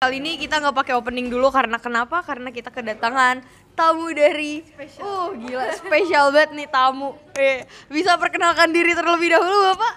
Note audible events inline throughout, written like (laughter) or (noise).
Kali ini kita nggak pakai opening dulu karena kenapa? Karena kita kedatangan tamu dari uh gila spesial banget nih tamu. Eh, bisa perkenalkan diri terlebih dahulu Bapak?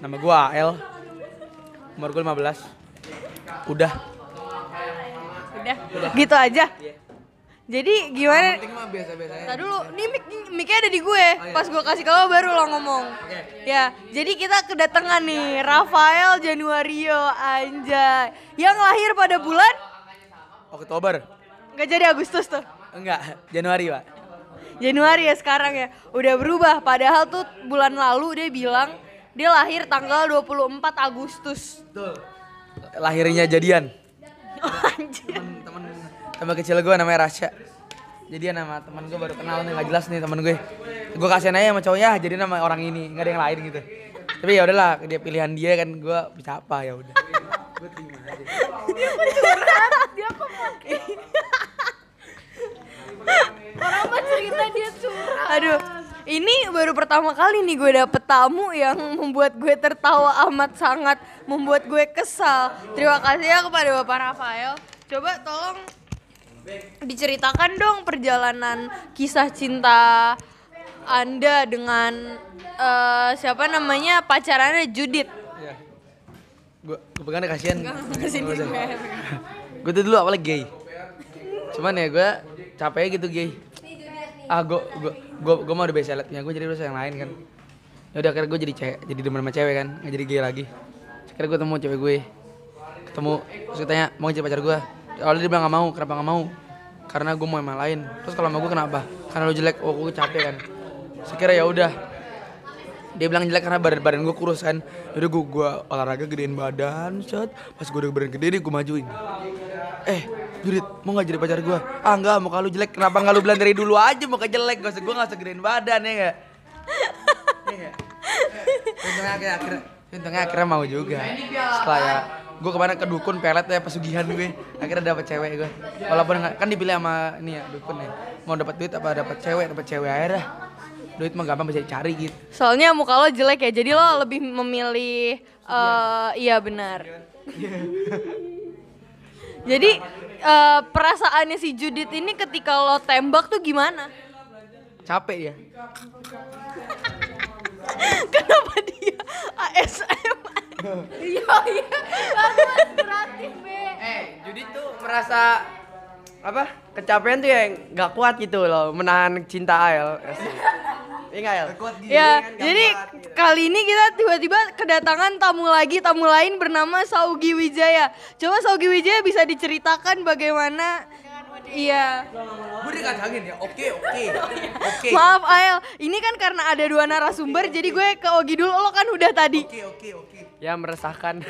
Nama gua AL. Umur gua 15. Udah. Udah, gitu aja. Jadi gimana? mah biasa-biasa Tadi dulu, nih mic mic-nya ada di gue. Pas gue kasih ke lo baru lo ngomong. Ya, jadi kita kedatangan nih Rafael Januario anjay. Yang lahir pada bulan Oktober. nggak jadi Agustus tuh. Enggak, Januari, Pak. Januari ya sekarang ya. Udah berubah padahal tuh bulan lalu dia bilang dia lahir tanggal 24 Agustus. Betul. Lahirnya jadian. (laughs) Anjir. Temen kecil gua namanya Rasya. Jadian nama teman gua baru kenal nih, nggak jelas nih temen gue. Gua kasihan aja sama cowoknya, jadi nama orang ini, nggak ada yang lain gitu. Tapi ya udahlah, dia pilihan dia kan gua bisa apa ya udah. Gua terima aja. Orang apa cerita dia curhat. Aduh, ini baru pertama kali nih gue dapet tamu yang membuat gue tertawa amat sangat, membuat gue kesal. Terima kasih ya kepada Bapak Rafael. Coba tolong diceritakan dong perjalanan kisah cinta Anda dengan eh, siapa namanya? Pacarannya Judit. Gua gua pegang deh, kasihan. Gue. gue tuh dulu awalnya gay. Cuman ya gue capek gitu gay. Ah gue gue gue gue mau udah biasa liatnya. Gue jadi udah yang lain kan. Ya udah akhirnya gue jadi cewek jadi demen sama cewek kan. Nggak jadi gay lagi. Akhirnya gue temu cewek gue. Ketemu terus gue tanya mau jadi pacar gue awalnya dia bilang nggak mau kenapa nggak mau? Karena gue mau yang lain. Terus kalau sama gue kenapa? Karena lu jelek. Oh gue capek kan. Sekira ya udah. Dia bilang jelek karena badan badan gue kurus kan. Yaudah gue gue olahraga gedein badan set. Pas gue udah badan gede gue majuin. Eh Judit mau gak jadi pacar gue ah enggak mau kalau jelek. Kenapa nggak lu bilang dari dulu aja mau jelek? Gak usah gue gak usah gedein badan ya gak nggak? (laughs) untungnya akhirnya, akhirnya mau juga. Setelah ya gue kemarin ke dukun pelet ya pesugihan gue akhirnya dapet cewek gue walaupun kan dipilih sama ini ya dukun ya mau dapat duit apa dapat cewek dapat cewek aja dah duit mah gampang bisa dicari gitu Soalnya muka lo jelek ya, jadi lo lebih memilih eh iya benar. (laughs) jadi eh, perasaannya si Judit ini ketika lo tembak tuh gimana? capek ya (laughs) Kenapa dia ASM? Iya iya, bagus be. Eh, Judit tuh merasa apa? Kecapean tuh ya nggak kuat gitu loh menahan cinta Ael. Iya nggak El? Ya, jadi kali ini kita tiba-tiba kedatangan tamu lagi, tamu lain bernama Saugi Wijaya. Coba Saugi Wijaya bisa diceritakan bagaimana Iya. gue dikacangin ya. Oke oke. (laughs) Oke. Maaf Ael, ini kan karena ada dua narasumber jadi gue ke Ogi dulu, lo kan udah tadi. oke oke oke. Ya meresahkan. (laughs)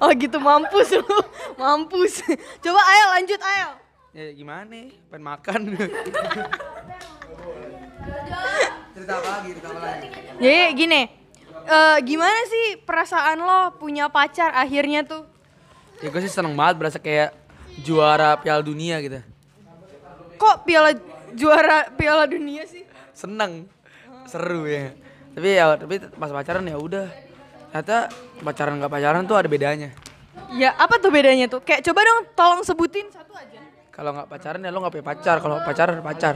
Oh gitu. Mampus lu, mampus. (laughs) Coba Ael lanjut Ael. ya gimana nih? Pengen makan. Cerita apa lagi? Cerita apa lagi? Jadi gini, eh, gimana sih perasaan lo punya pacar akhirnya tuh? ya gue sih seneng banget. Berasa kayak juara piala dunia gitu Kok piala juara piala dunia sih? seneng seru ya tapi ya tapi pas pacaran ya udah ternyata pacaran nggak pacaran tuh ada bedanya Ya apa tuh bedanya tuh? Kayak coba dong tolong sebutin satu aja. kalau nggak pacaran ya lo nggak punya pacar kalau pacaran pacar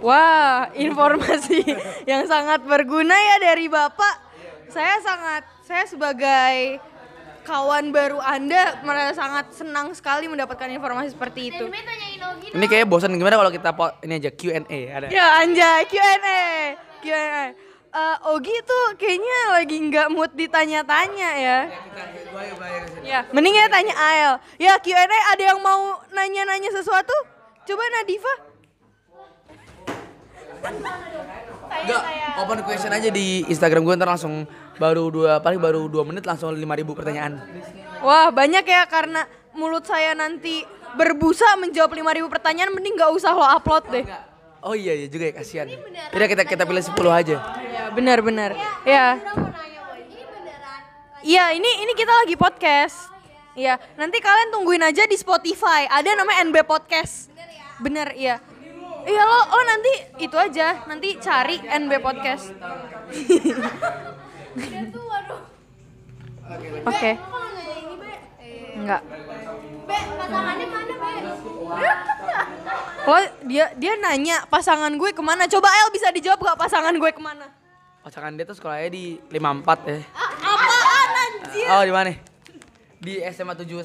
Wah, informasi (laughs) yang sangat berguna ya dari Bapak. Saya sangat, saya sebagai kawan baru Anda merasa sangat senang sekali mendapatkan informasi seperti itu. ini kayaknya bosan gimana kalau kita po- ini aja Q&A ada Ya anjay, Q&A. Q&A. Eh, Ogi tuh kayaknya lagi nggak mood ditanya-tanya ya. Ya, mending ya tanya Ael. Ya Q&A ada yang mau nanya-nanya sesuatu? Coba Nadifa. Enggak, open question aja di Instagram gue ntar langsung baru dua paling baru dua menit langsung 5000 pertanyaan. Wah banyak ya karena mulut saya nanti berbusa menjawab 5000 pertanyaan mending nggak usah lo upload deh. Oh iya iya juga ya kasihan. Udah kita kita pilih 10 aja. Ya benar benar. Ya. Iya ini ini kita lagi podcast. Iya nanti kalian tungguin aja di Spotify. Ada namanya NB Podcast. Bener iya. Iya lo lo nanti itu aja nanti cari NB Podcast. (laughs) Oke. Enggak. Lo dia dia nanya pasangan gue ke mana? Coba El bisa dijawab gak pasangan gue ke mana? Pasangan dia tuh sekolahnya di 54 ya. Apaan anjir? Oh, di mana? Di SMA 71.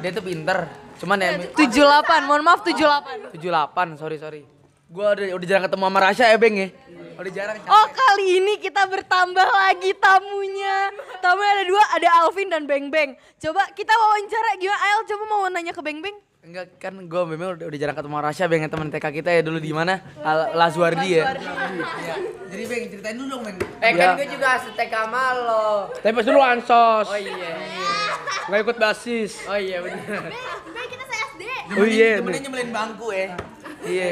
Dia tuh pinter. Cuman ya 78, mohon maaf 78. 78, sorry sorry. Gua udah udah jarang ketemu sama Rasya ya, Beng ya. Udah jarang capek. Oh kali ini kita bertambah lagi tamunya Tamunya ada dua, ada Alvin dan Beng Beng Coba kita wawancara gimana Ael coba mau nanya ke Beng Beng Enggak kan gue memang udah, udah jarang ketemu sama Rasya Beng ya, teman TK kita ya dulu di mana? Al- Lazuardi ya. Iya. (laughs) Jadi Beng ceritain dulu dong Beng. Eh Ya. kan gue juga setek sama lo. Tapi pas dulu ansos. Oh iya. Nggak ikut basis. Oh iya bener. Oh iya. Demennya nyembelin bangku ya. Iya.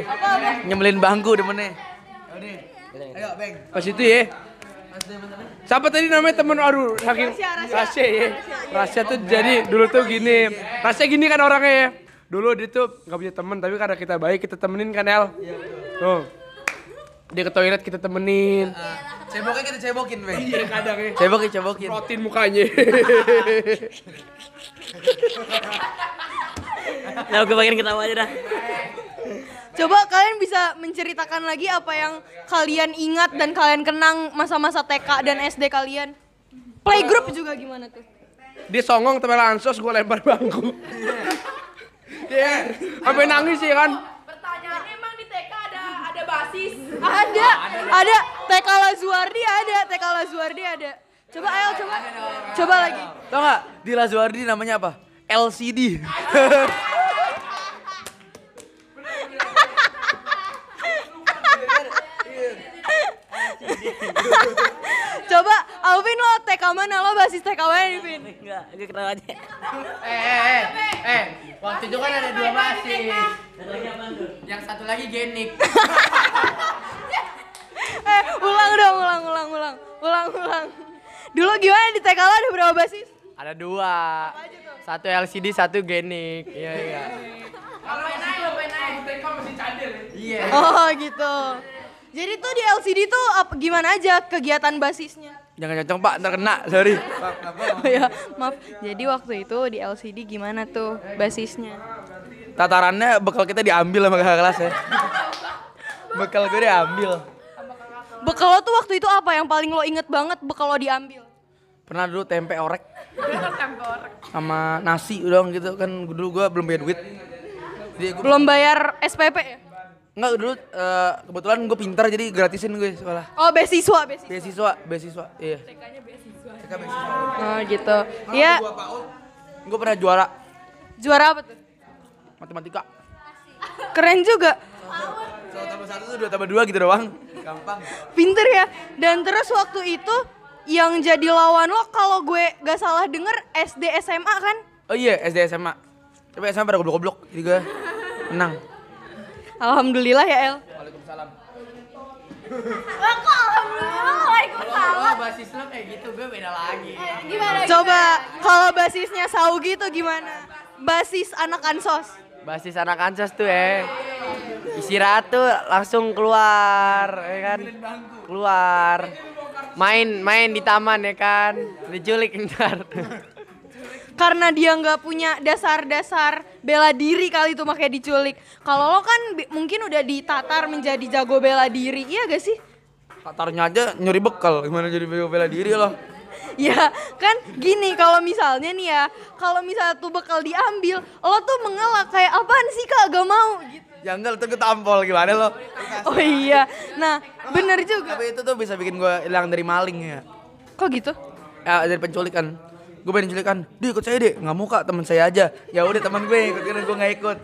Nyembelin bangku demennya. Ayo Beng. Pas itu ya. Siapa tadi namanya temen aduh saking Rasya ya. Rasya tuh jadi dulu tuh gini. Rasya gini kan orangnya ya. Dulu dia tuh nggak punya temen tapi karena kita baik kita temenin kan El. Tuh. Dia ke toilet kita temenin. Ceboknya kita cebokin Beng. Iya kadang ya. Cebokin cebokin. Protein mukanya. Nah, gue pengen ketawa aja dah. (laughs) Coba kalian bisa menceritakan lagi apa yang kalian ingat dan kalian kenang masa-masa TK dan SD kalian Playgroup juga gimana tuh? dia songong temen ansos gue lempar bangku. Iya, sampai nangis ya kan. Pertanyaannya emang di TK ada ada basis? Ada, ada TK Lazuardi ada, TK Lazuardi ada Coba Ael, coba Coba lagi Tau gak di Lazuardi namanya apa? LCD. (laughs) Coba Alvin lo TK mana? Lo basis TK mana nih Vin? Enggak, gue ketawa aja. Eh eh eh. Eh waktu itu kan ada dua basis. Yang satu lagi genik. (laughs) Eh ulang dong, ulang, ulang, ulang Ulang, ulang Dulu gimana di TK lo ada berapa basis? Ada dua. Satu LCD, satu genik. Iya iya. Iya. Oh gitu Jadi tuh di LCD tuh apa, gimana aja kegiatan basisnya? Jangan cocok Pak, ntar kena. Sorry. (laughs) Ya, maaf. Jadi waktu itu di LCD gimana tuh basisnya? Tatarannya bekal kita diambil sama kakak kelas ya. bekal gue diambil. Bekal lo tuh waktu itu apa yang paling lo inget banget bekal lo diambil? Pernah dulu tempe orek. (laughs) sama nasi dong gitu kan dulu gue belum punya duit. Jadi Belum bayar SPP ya? Enggak dulu eh, kebetulan gue pintar jadi gratisin gue sekolah. Oh beasiswa, beasiswa. Beasiswa, beasiswa. Iya. TK beasiswa. Oh gitu. Iya, Gue pernah juara juara apa tuh? matematika. Keren juga. Satu tambah satu tuh dua tambah dua gitu doang. Gampang. Pinter ya. Dan terus waktu itu yang jadi lawan lo kalau gue gak salah denger SD SMA kan? Oh iya SD SMA. Tapi SMA pada goblok-goblok jadi gue menang. Alhamdulillah ya El. Waalaikumsalam. Kalau basis lo kayak gitu gue beda lagi. Coba kalau basisnya Saugi tuh gimana? Basis anak ansos. Basis anak ansos tuh ya. Istirahat tuh langsung keluar, ya kan? Keluar. Main, main di taman ya kan? Diculik ntar. Karena dia nggak punya dasar-dasar bela diri kali itu makanya diculik. Kalau lo kan mungkin udah ditatar menjadi jago bela diri, iya gak sih? Tatarnya aja nyuri bekal, gimana jadi bela bela diri loh. Ya kan gini kalau misalnya nih ya, kalau misalnya tuh bekal diambil, lo tuh mengelak kayak apaan sih kak gak mau gitu. Ya enggak, itu ketampol gimana lo? Oh iya, nah bener juga. Tapi itu tuh bisa bikin gue hilang dari maling ya. Kok gitu? Ya dari penculikan. Gue pengen penculikan, dia ikut saya deh, nggak mau kak teman saya aja. Ya udah teman gue ikut, karena gue nggak ikut.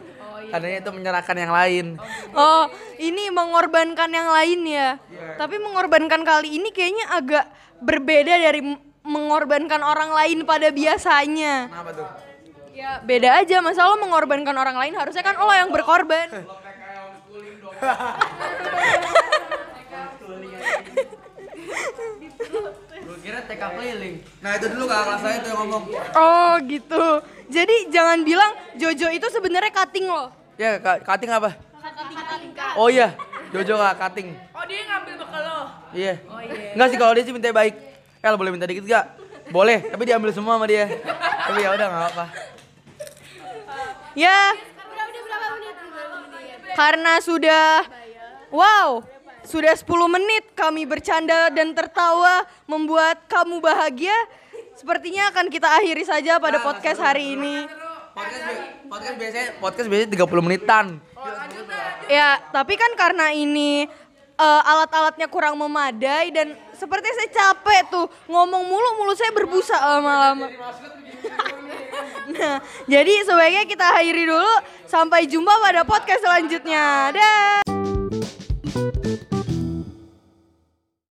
Karena itu menyerahkan yang lain. Oh ini mengorbankan yang lain ya. Tapi mengorbankan kali ini kayaknya agak berbeda dari mengorbankan orang lain pada biasanya. Kenapa tuh? Ya beda aja, masa lo mengorbankan orang lain harusnya kan lo yang berkorban. (laughs) Gue kira TK keliling. Nah itu dulu kakak kelas saya tuh yang ngomong. Oh gitu. Jadi jangan bilang Jojo itu sebenarnya cutting lo. Ya cutting apa? Oh iya, Jojo kak cutting. Oh dia ngambil bekal lo? Iya. Enggak sih kalau dia sih minta baik. El boleh minta dikit gak? Boleh, tapi diambil semua sama dia. Tapi ya udah nggak apa. Ya. Karena sudah wow, sudah 10 menit kami bercanda dan tertawa membuat kamu bahagia. Sepertinya akan kita akhiri saja pada podcast hari ini. Podcast, podcast biasanya podcast biasanya 30 menitan. Ya, tapi kan karena ini eh, alat-alatnya kurang memadai dan seperti saya capek tuh ngomong mulu mulut saya berbusa lama-lama. (laughs) nah, jadi sebaiknya kita akhiri dulu. Sampai jumpa pada podcast selanjutnya. Dah.